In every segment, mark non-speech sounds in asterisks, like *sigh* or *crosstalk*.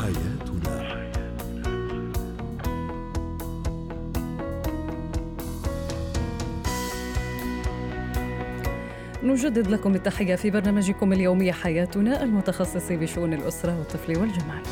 حياتنا. نجدد لكم التحية في برنامجكم اليومي حياتنا المتخصص بشؤون الأسرة والطفل والجمال.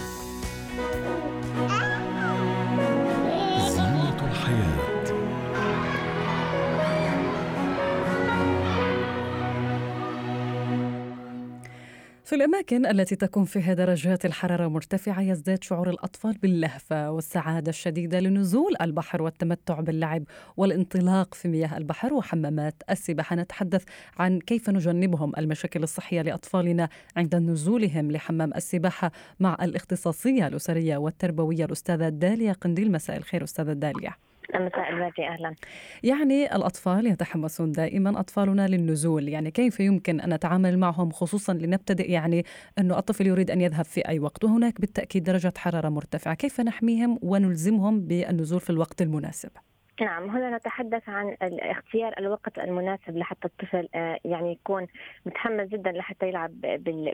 في الأماكن التي تكون فيها درجات الحرارة مرتفعة يزداد شعور الأطفال باللهفة والسعادة الشديدة لنزول البحر والتمتع باللعب والانطلاق في مياه البحر وحمامات السباحة. نتحدث عن كيف نجنبهم المشاكل الصحية لأطفالنا عند نزولهم لحمام السباحة مع الاختصاصية الأسرية والتربوية الأستاذة داليا قنديل. مساء الخير أستاذة داليا. مساء الورد أهلا. يعني الأطفال يتحمسون دائما أطفالنا للنزول. يعني كيف يمكن أن نتعامل معهم خصوصا لنبتدئ يعني انه الطفل يريد أن يذهب في أي وقت؟ وهناك بالتأكيد درجه حرارة مرتفعة. كيف نحميهم ونلزمهم بالنزول في الوقت المناسب؟ نعم هنا نتحدث عن اختيار الوقت المناسب لحتى الطفل آه، يعني يكون متحمس جدا لحتى يلعب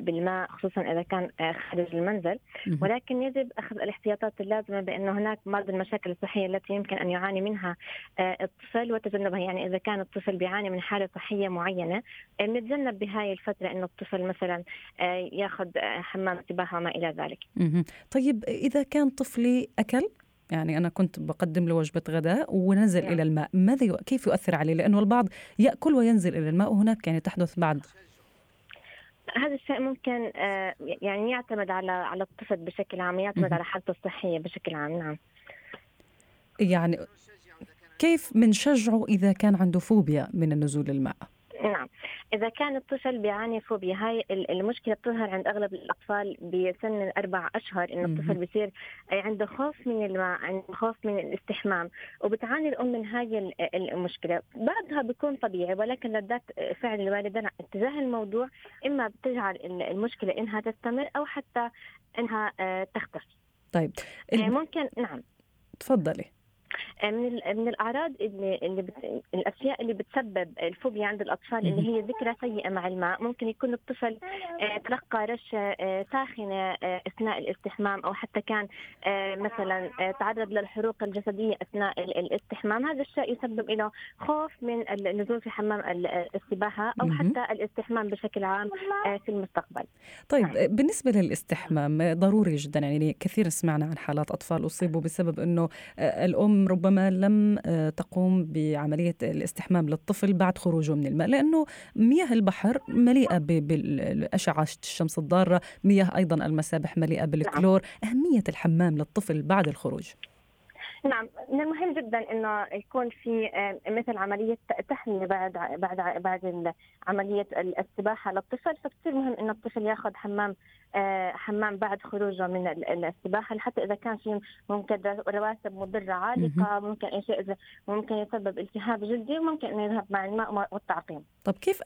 بالماء خصوصا إذا كان آه، خارج المنزل. ولكن يجب أخذ الاحتياطات اللازمة بانه هناك بعض المشاكل الصحية التي يمكن أن يعاني منها آه، الطفل وتجنبها. يعني إذا كان الطفل بيعاني من حالة صحية معينة نتجنب بهاي الفترة انه الطفل مثلا يأخذ حمام سباحة وما إلى ذلك. طيب إذا كان طفلي أكل؟ يعني أنا كنت بقدم له وجبة غداء ونزل نعم. إلى الماء. ماذا كيف يؤثر عليه؟ لأنه البعض يأكل وينزل إلى الماء وهناك يعني تحدث بعد هذا الشيء ممكن آه، يعني يعتمد على على الطفل بشكل عام يعتمد على حالته الصحية بشكل عام نعم. يعني كيف بنشجعه إذا كان عنده فوبيا من النزول للماء؟ نعم. إذا كان الطفل بيعاني فوبيا هاي المشكلة بتظهر عند أغلب الأطفال بسن الاربع أشهر إنه الطفل بيصير عنده خوف من الماء عنده خوف من الاستحمام وبتعاني الأم من هاي المشكلة. بعضها بيكون طبيعي ولكن ردات فعل الوالدين اتجاه الموضوع إما بتجعل المشكلة إنها تستمر أو حتى إنها آه، تختفي طيب آه، ممكن نعم. تفضلي. من من الأعراض اللي اللي بت... الأشياء اللي بتسبب الفوبيا عند الأطفال اللي هي ذكرى سيئة مع الماء. ممكن يكون الطفل آه، تلقى رشة آه، ساخنة آه، أثناء الاستحمام أو حتى كان مثلا تعرض للحروق الجسدية أثناء الاستحمام. هذا الشيء يسبب له خوف من النزول في حمام السباحة أو حتى الاستحمام بشكل عام في المستقبل. طيب. بالنسبة للاستحمام ضروري جدا. يعني كثير سمعنا عن حالات أطفال أصيبوا بسبب إنه الأم ربما لم آه، تقوم بعملية الاستحمام للطفل بعد خروجه من الماء لأنه مياه البحر مليئة بالأشعة الشمس الضارة مياه أيضا المسابح مليئة بالكلور أهمية الحمام للطفل بعد الخروج. نعم من المهم جدا إنه يكون في مثل عملية تحمية بعد بعد بعد عملية السباحة للطفل فكثير مهم إنه الطفل ياخذ حمام آه، حمام بعد خروجه من السباحة حتى إذا كان في ممكن رواسب مضرة عالقة ممكن اي شيء ممكن يسبب التهاب جلدي وممكن إنه يذهب مع الماء والتعقيم. طب كيف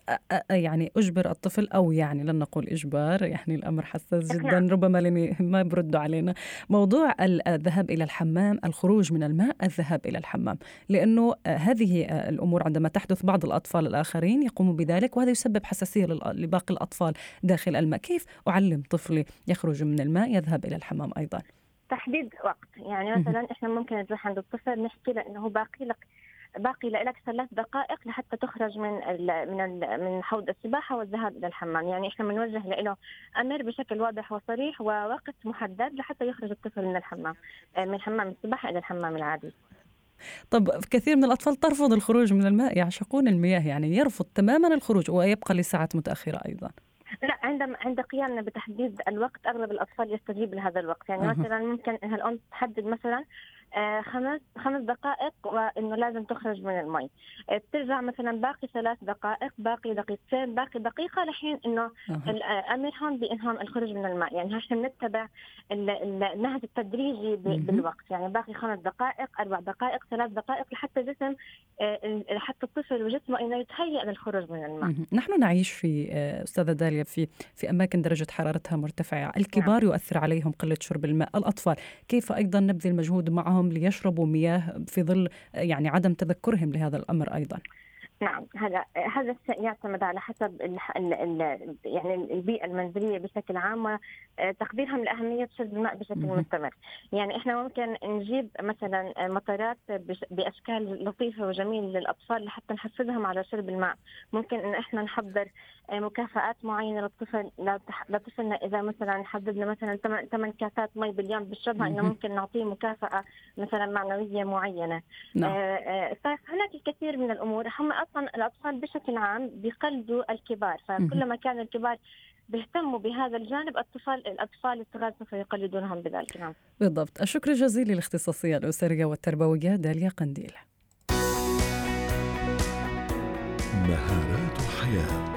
يعني أجبر الطفل أو يعني لن نقول إجبار يعني الأمر حساس جدا. ربما ما بردوا علينا موضوع الذهاب إلى الحمام الخروج من الماء الذهاب إلى الحمام. لأنه هذه الأمور عندما تحدث بعض الأطفال الآخرين يقوموا بذلك وهذا يسبب حساسية لباقي الأطفال داخل الماء. كيف أعلم طفلي يخرج من الماء يذهب إلى الحمام أيضا؟ تحديد وقت. يعني مثلا إحنا ممكن نروح عند الطفل نحكي له إنه باقي لك باقي لك ثلاث دقائق لحتى تخرج من ال من ال من حوض السباحة والذهاب إلى الحمام، يعني إحنا بنوجه له أمر بشكل واضح وصريح ووقت محدد لحتى يخرج الطفل من الحمام آه، من حمام السباحة إلى الحمام العادي. طب كثير من الأطفال ترفض الخروج من الماء يعشقون المياه يعني يرفض تماما الخروج ويبقى لساعات متأخرة أيضا لا عند عند قيامنا بتحديد الوقت أغلب الأطفال يستجيب لهذا الوقت يعني. مثلا ممكن انها الأم تحدد مثلا خمس خمس دقائق وإنه لازم تخرج من المي. آه، بترجع مثلا باقي ثلاث دقائق باقي دقيقتين باقي دقيقة لحين إنه امرهم بانهم الخروج من الماء. يعني إحنا بنتبع النهج التدريجي بالوقت. يعني باقي خمس دقائق أربع دقائق ثلاث دقائق لحتى جسم آه، لحتى الطفل وجسمه إنه يتهيأ للخروج من الماء. نحن نعيش في أستاذة داليا في في أماكن درجة حرارتها مرتفعة. الكبار نعم. يؤثر عليهم قلة شرب الماء. الأطفال كيف أيضا نبذل مجهود معهم ليشربوا مياه في ظل يعني عدم تذكرهم لهذا الأمر أيضا. نعم هلا هذا الشيء يعتمد على حسب ال ال ال يعني البيئة المنزلية بشكل عام وتقديرهم لأهمية شرب الماء بشكل مستمر، يعني إحنا ممكن نجيب مثلا مطارات بأشكال لطيفة وجميلة للأطفال لحتى نحفزهم على شرب الماء، ممكن إن إحنا نحضر مكافآت معينة للطفل لطفلنا إذا مثلا حددنا مثلا ثمان كاسات مي باليوم بيشربها إنه ممكن نعطيه مكافأة مثلا معنوية معينة. نعم. آه، آه، فهناك الكثير من الأمور. هم أصلا الأطفال بشكل عام بيقلدوا الكبار فكلما كان الكبار بيهتموا بهذا الجانب الأطفال الأطفال الصغار سوف يقلدونهم بذلك. نعم. بالضبط. الشكر الجزيل للاختصاصية الأسرية والتربوية داليا قنديل. مهارات الحياة.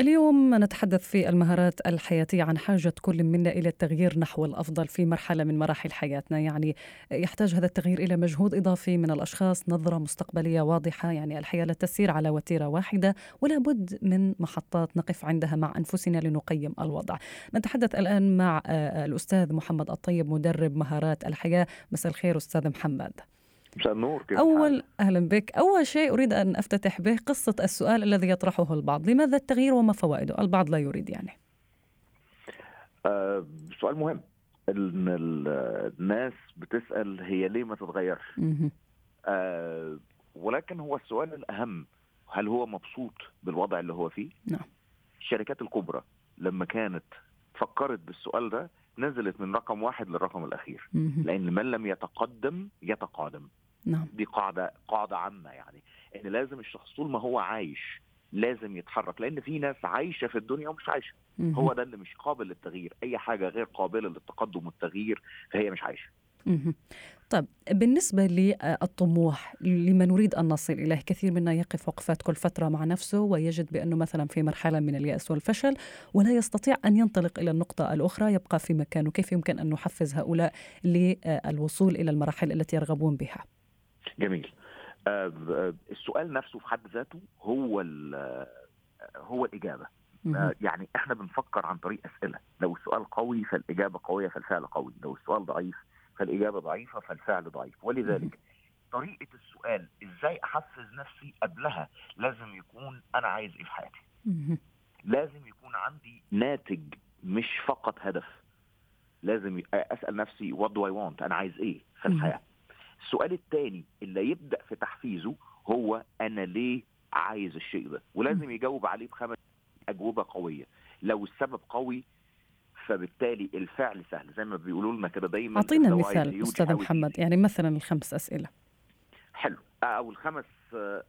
اليوم نتحدث في المهارات الحياتية عن حاجة كل منا إلى التغيير نحو الأفضل في مرحلة من مراحل حياتنا. يعني يحتاج هذا التغيير إلى مجهود إضافي من الأشخاص نظرة مستقبلية واضحة. يعني الحياة لا تسير على وتيرة واحدة ولا بد من محطات نقف عندها مع أنفسنا لنقيم الوضع. نتحدث الآن مع آه، الأستاذ محمد الطيب مدرب مهارات الحياة. مساء الخير أستاذ محمد. مساء النور كيف أول أهلا بك. أول شيء أريد أن أفتتح به قصة السؤال الذي يطرحه البعض. لماذا التغيير وما فوائده؟ البعض لا يريد يعني. آه سؤال مهم. إن الناس بتسأل هي ليه ما تتغيرش آه ولكن هو السؤال الأهم. هل هو مبسوط بالوضع اللي هو فيه؟ نعم. الشركات الكبرى لما كانت فكرت بالسؤال ده نزلت من رقم واحد للرقم الأخير. لأن من لم يتقدم يتقادم. نعم. دي قاعدة قاعدة عامة يعني إن لازم الشخص طول ما هو عايش لازم يتحرك لأن في ناس عايشة في الدنيا ومش عايشة. هو ده اللي مش قابل للتغيير. أي حاجة غير قابلة للتقدم والتغيير فهي مش عايشة. طيب بالنسبة للطموح لما نريد أن نصل إليه كثير منا يقف وقفات كل فترة مع نفسه ويجد بأنه مثلا في مرحلة من اليأس والفشل ولا يستطيع أن ينطلق إلى النقطة الأخرى يبقى في مكانه. كيف يمكن أن نحفز هؤلاء للوصول إلى المراحل التي يرغبون بها؟ جميل. آه، آه، السؤال نفسه في حد ذاته هو هو الإجابة. آه، يعني إحنا بنفكر عن طريق أسئلة. لو السؤال قوي فالإجابة قوية فالفعل قوي. لو السؤال ضعيف فالإجابة ضعيفة فالفعل ضعيف. ولذلك طريقة السؤال إزاي أحفز نفسي قبلها لازم يكون أنا عايز إيه في حياتي. لازم يكون عندي ناتج مش فقط هدف. لازم أسأل نفسي what do I want أنا عايز إيه في الحياة؟ السؤال الثاني اللي يبدأ في تحفيزه هو أنا ليه عايز الشيء ده؟ ولازم يجاوب عليه بخمس أجوبة قوية. لو السبب قوي فبالتالي الفعل سهل. زي ما بيقولوا لنا كده دايما أعطينا مثال أستاذ محمد يعني مثلا الخمس أسئلة. حلو. أو الخمس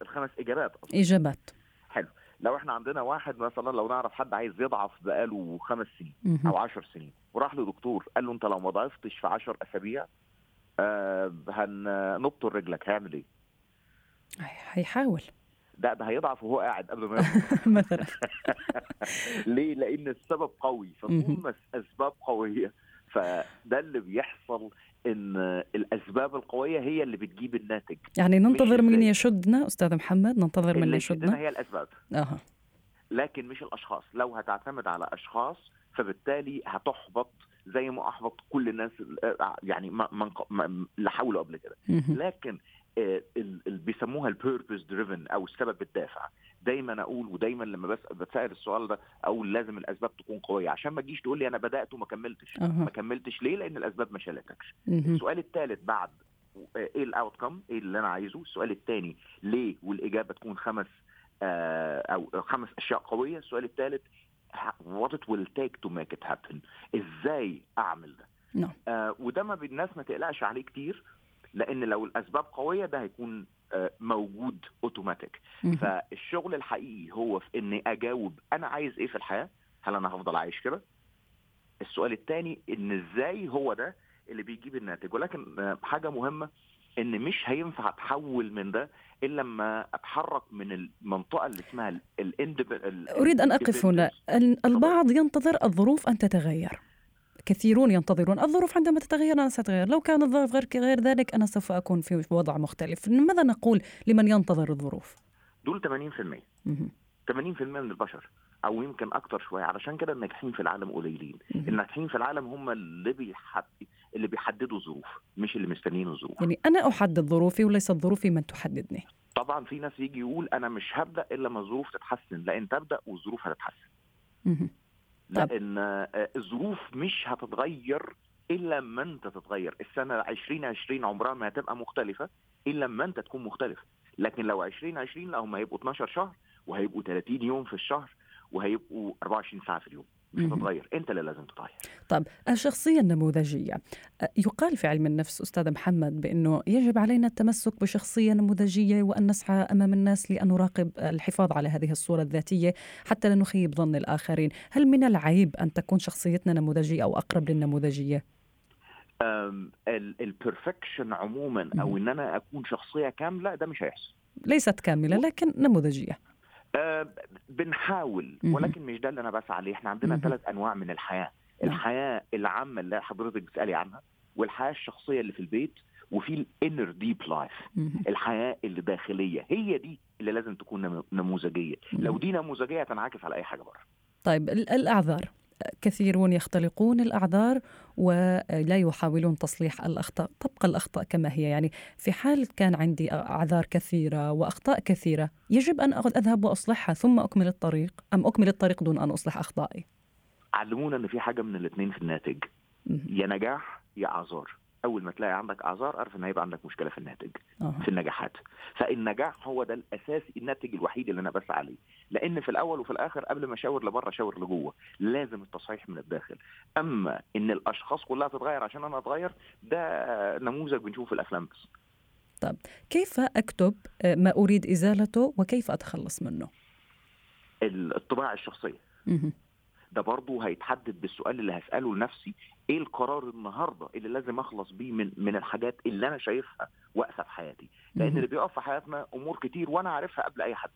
الخمس إجابات أصلاً. إجابات. حلو. لو إحنا عندنا واحد مثلا لو نعرف حد عايز يضعف بقاله خمس سنين أو عشر سنين وراح لدكتور قال له أنت لو ما ضعفتش في عشر أسابيع آه هنبطل رجلك. هيعمل إيه؟ هيحاول. ده ده هيضعف وهو قاعد قبل ما *laughs* مثلا. *laughs* ليه؟ لأن السبب قوي. فطول ما أسباب قوية. فده اللي بيحصل إن الأسباب القوية هي اللي بتجيب الناتج. يعني ننتظر من يشدنا؟ أستاذ محمد ننتظر من يشدنا؟ هي الأسباب. أها. لكن مش الأشخاص. لو هتعتمد على أشخاص فبالتالي هتحبط زي ما أحبط كل الناس يعني ما اللي حاولوا قبل كده. لكن آه، اللي بيسموها ال purpose driven أو السبب الدافع. دايما أقول ودايما لما بتسال السؤال ده أقول لازم الأسباب تكون قوية. عشان ما تجيش تقول لي أنا بدأت وما كملتش. أه. ما كملتش ليه؟ لأن الأسباب ما شالتكش. السؤال الثالث بعد آه، إيه ال outcome إيه اللي أنا عايزه؟ السؤال الثاني ليه والإجابة تكون خمس آه أو خمس أشياء قوية؟ السؤال الثالث what it will take to make it happen. إزاي أعمل ده؟ no. نعم. آه وده ما الناس ما تقلقش عليه كتير لأن لو الأسباب قوية ده هيكون آه، موجود اوتوماتيك فالشغل الحقيقي هو في اني أجاوب أنا عايز إيه في الحياة؟ هل أنا هفضل عايش كده؟ السؤال الثاني إن إزاي هو ده اللي بيجيب الناتج؟ ولكن آه، حاجة مهمة إن مش هينفع اتحول من ده إلا لما أتحرك من المنطقة اللي اسمها الاندب أريد أن أقف هنا. البعض ينتظر الظروف أن تتغير. كثيرون ينتظرون الظروف عندما تتغير أنا سأتغير. لو كان الظرف غير غير ذلك أنا سوف أكون في وضع مختلف. ماذا نقول لمن ينتظر الظروف؟ دول 80% 80% من البشر. أو يمكن أكتر شوية. علشان كده الناجحين في العالم قليلين. الناجحين في العالم هم اللي بيحد اللي بيحددوا الظروف مش اللي مستنيين الظروف يعني أنا أحدد ظروفي وليست ظروفي من تحددني. طبعا في ناس يجي يقول أنا مش هبدأ إلا لما الظروف تتحسن. لأن تبدا والظروف هتتحسن. لأن الظروف مش هتتغير إلا لما أنت تتغير. السنة 2020 عمرها ما هتبقى مختلفة إلا لما أنت تكون مختلف. لكن لو 2020 لا هم هيبقوا 12 شهر وهيبقوا 30 يوم في الشهر. وهيبقوا 24 ساعة في اليوم. مش هتتغير. أنت اللي لازم تتغير طب الشخصية النموذجية يقال في علم النفس أستاذ محمد بأنه يجب علينا التمسك بشخصية نموذجية وأن نسعى أمام الناس لأن نراقب الحفاظ على هذه الصورة الذاتية حتى لا نخيب ظن الآخرين. هل من العيب أن تكون شخصيتنا نموذجية أو أقرب للنموذجية؟ البرفكشن عموما أو إن أنا أكون شخصية كاملة ده مش هيحصل. ليست كاملة لكن نموذجية. أه بنحاول ولكن مش ده اللي أنا بسعى عليه إحنا عندنا ثلاث أنواع من الحياة. الحياة العامة اللي حضرتك بتسألي عنها والحياة الشخصية اللي في البيت وفي ال inner deep life الحياة اللي داخلية. هي دي اللي لازم تكون نموذجية. لو دي نموذجية هتنعكس على أي حاجة بره. طيب الأعذار. كثيرون يختلقون الأعذار ولا يحاولون تصليح الأخطاء، تبقى الأخطاء كما هي، يعني في حال كان عندي أعذار كثيرة وأخطاء كثيرة، يجب أن أذهب وأصلحها ثم أكمل الطريق أم أكمل الطريق دون أن أصلح أخطائي؟ علمونا إن في حاجة من الاثنين في الناتج يا نجاح يا أعذار. أول ما تلاقي عندك أعذار أعرف إن هيبقى عندك مشكلة في الناتج أوه. في النجاحات. فالنجاح هو ده الاساسي الناتج الوحيد اللي أنا بسعى عليه. لأن في الأول وفي الآخر قبل ما أشاور لبره أشاور لجوه. لازم التصحيح من الداخل. أما إن الأشخاص كلها تتغير عشان أنا أتغير ده نموذج بنشوفه في الأفلام بس. طب كيف أكتب ما أريد إزالته وكيف أتخلص منه؟ الطباع الشخصية. ده برضه هيتحدد بالسؤال اللي هسأله لنفسي إيه القرار النهارده اللي لازم أخلص بيه من من الحاجات اللي أنا شايفها واقفة في حياتي؟ لأن اللي بيقف في حياتنا أمور كتير وأنا عارفها قبل أي حد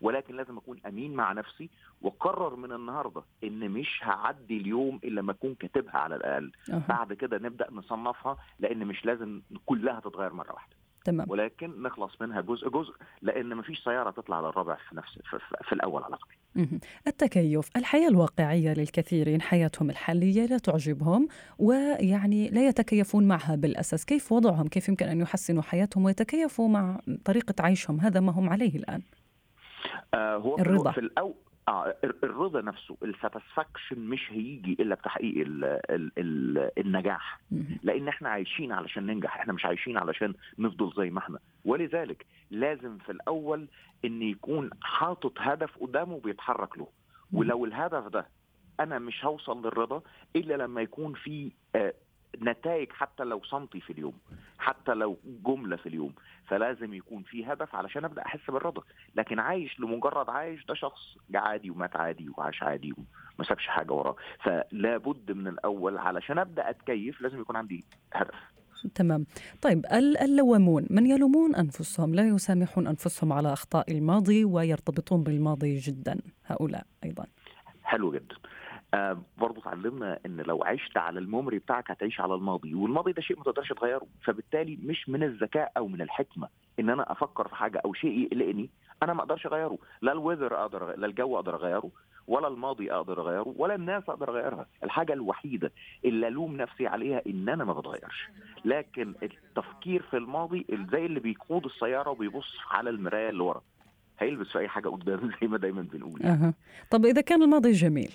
ولكن لازم أكون أمين مع نفسي وأقرر من النهارده إن مش هعدي اليوم إلا لما أكون كاتبها على الأقل. بعد كده نبدأ نصنفها لأن مش لازم كلها تتغير مرة واحدة. تمام. ولكن نخلص منها جزء جزء لأن ما فيش سيارة تطلع على الرابع في نفس في, في الأول على الاقل التكيف الحياة الواقعية للكثيرين حياتهم الحالية لا تعجبهم ويعني لا يتكيفون معها بالأساس. كيف وضعهم؟ كيف يمكن أن يحسنوا حياتهم ويتكيفوا مع طريقة عيشهم؟ هذا ما هم عليه الآن. آه هو الرضا. في الأول آه الرضا نفسه الساتسفاكشن مش هيجي إلا بتحقيق ال ال ال النجاح. لأن إحنا عايشين علشان ننجح إحنا مش عايشين علشان نفضل زي ما إحنا. ولذلك لازم في الأول إن يكون حاطط هدف قدامه بيتحرك له. ولو الهدف ده أنا مش هوصل للرضا إلا لما يكون في آه نتائج حتى لو سنتي في اليوم حتى لو جملة في اليوم فلازم يكون في هدف علشان أبدأ أحس بالرضا. لكن عايش لمجرد عايش ده شخص عادي ومات عادي وعاش عادي وما سابش حاجة وراه. فلا بد من الأول علشان أبدأ أتكيف لازم يكون عندي هدف. تمام. طيب اللوامون من يلومون أنفسهم؟ لا يسامحون أنفسهم على أخطاء الماضي ويرتبطون بالماضي جدا. هؤلاء أيضا. حلو جدا. آه برضه اتعلمنا إن لو عشت على ال memory بتاعك هتعيش على الماضي والماضي ده شيء ما تقدرش تغيره فبالتالي مش من الذكاء أو من الحكمة إن أنا أفكر في حاجة أو شيء يقلقني أنا ما أقدرش أغيره. لا الويذر أقدر لا الجو أقدر أغيره ولا الماضي أقدر أغيره ولا الناس أقدر أغيرها. الحاجة الوحيدة اللي ألوم نفسي عليها إن أنا ما بتغيرش. لكن التفكير في الماضي زي اللي بيقود السيارة وبيبص على المراية اللي ورا. هيلبس في أي حاجة قدام *laughs* زي ما دايما بنقول. أه. طب إذا كان الماضي جميل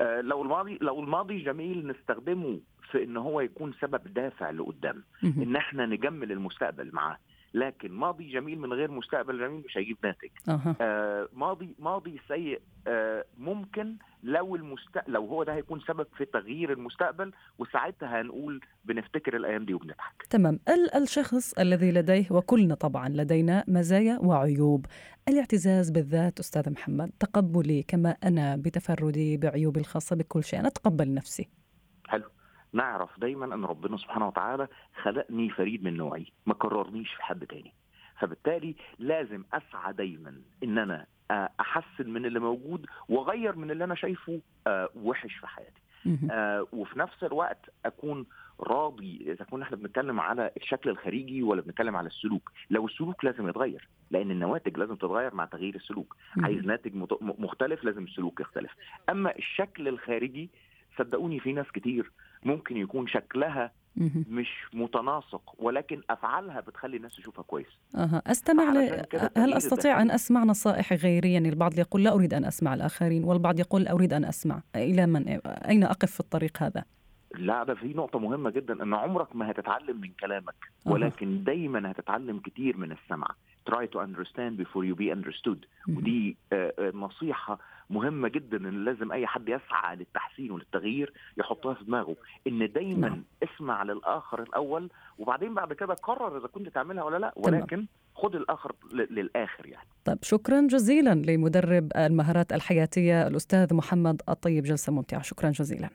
لو الماضي لو الماضي جميل نستخدمه في إن هو يكون سبب دافع لقدام. إن إحنا نجمل المستقبل معاه. لكن ماضي جميل من غير مستقبل جميل مش هيجيب ناتج. أه. آه ماضي ماضي سيء آه ممكن لو المست... لو هو ده هيكون سبب في تغيير المستقبل وساعتها هنقول بنفتكر الأيام دي وبنضحك. تمام. ال- الشخص الذي لديه وكلنا طبعا لدينا مزايا وعيوب. الاعتزاز بالذات أستاذ محمد تقبلي كما أنا بتفردي بعيوبي الخاصة بكل شيء. أنا أتقبل نفسي. نعرف دايما أن ربنا سبحانه وتعالى خلقني فريد من نوعي ما كررنيش في حد تاني. فبالتالي لازم أسعى دايما إن أنا أحسن من اللي موجود وأغير من اللي أنا شايفه وحش في حياتي. آه وفي نفس الوقت أكون راضي إذا كنا إحنا بنتكلم على الشكل الخارجي ولا بنتكلم على السلوك. لو السلوك لازم يتغير لأن النواتج لازم تتغير مع تغيير السلوك. عايز ناتج مختلف لازم السلوك يختلف. أما الشكل الخارجي صدقوني في ناس كتير ممكن يكون شكلها مش متناسق ولكن أفعالها بتخلي الناس تشوفها كويس. أه. أستمع ل... هل أستطيع أن أسمع نصائح غيري يعني البعض يقول لا أريد أن أسمع الآخرين والبعض يقول أريد أن أسمع. إلى من؟ أين أقف في الطريق هذا؟ لا ده في نقطة مهمة جدا إن عمرك ما هتتعلم من كلامك ولكن دايما هتتعلم كتير من السمع. Try to understand before you be understood. ودي نصيحة مهمة جدا إن لازم أي حد يسعى للتحسين وللتغيير يحطها في دماغه إن دايما نعم. اسمع للآخر الأول وبعدين بعد كده قرر إذا كنت تعملها ولا لا ولكن خد الآخر للآخر يعني. طيب شكرا جزيلا لمدرب المهارات الحياتية الأستاذ محمد الطيب جلسة ممتعة. شكرا جزيلا.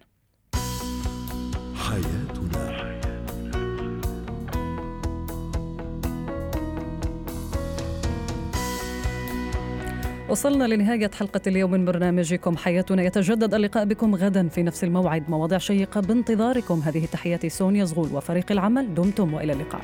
وصلنا لنهاية حلقة اليوم من برنامجكم. حياتنا يتجدد. اللقاء بكم غدا في نفس الموعد. مواضيع شيقة بانتظاركم. هذه تحياتي سونيا زغول وفريق العمل دمتم وإلى اللقاء.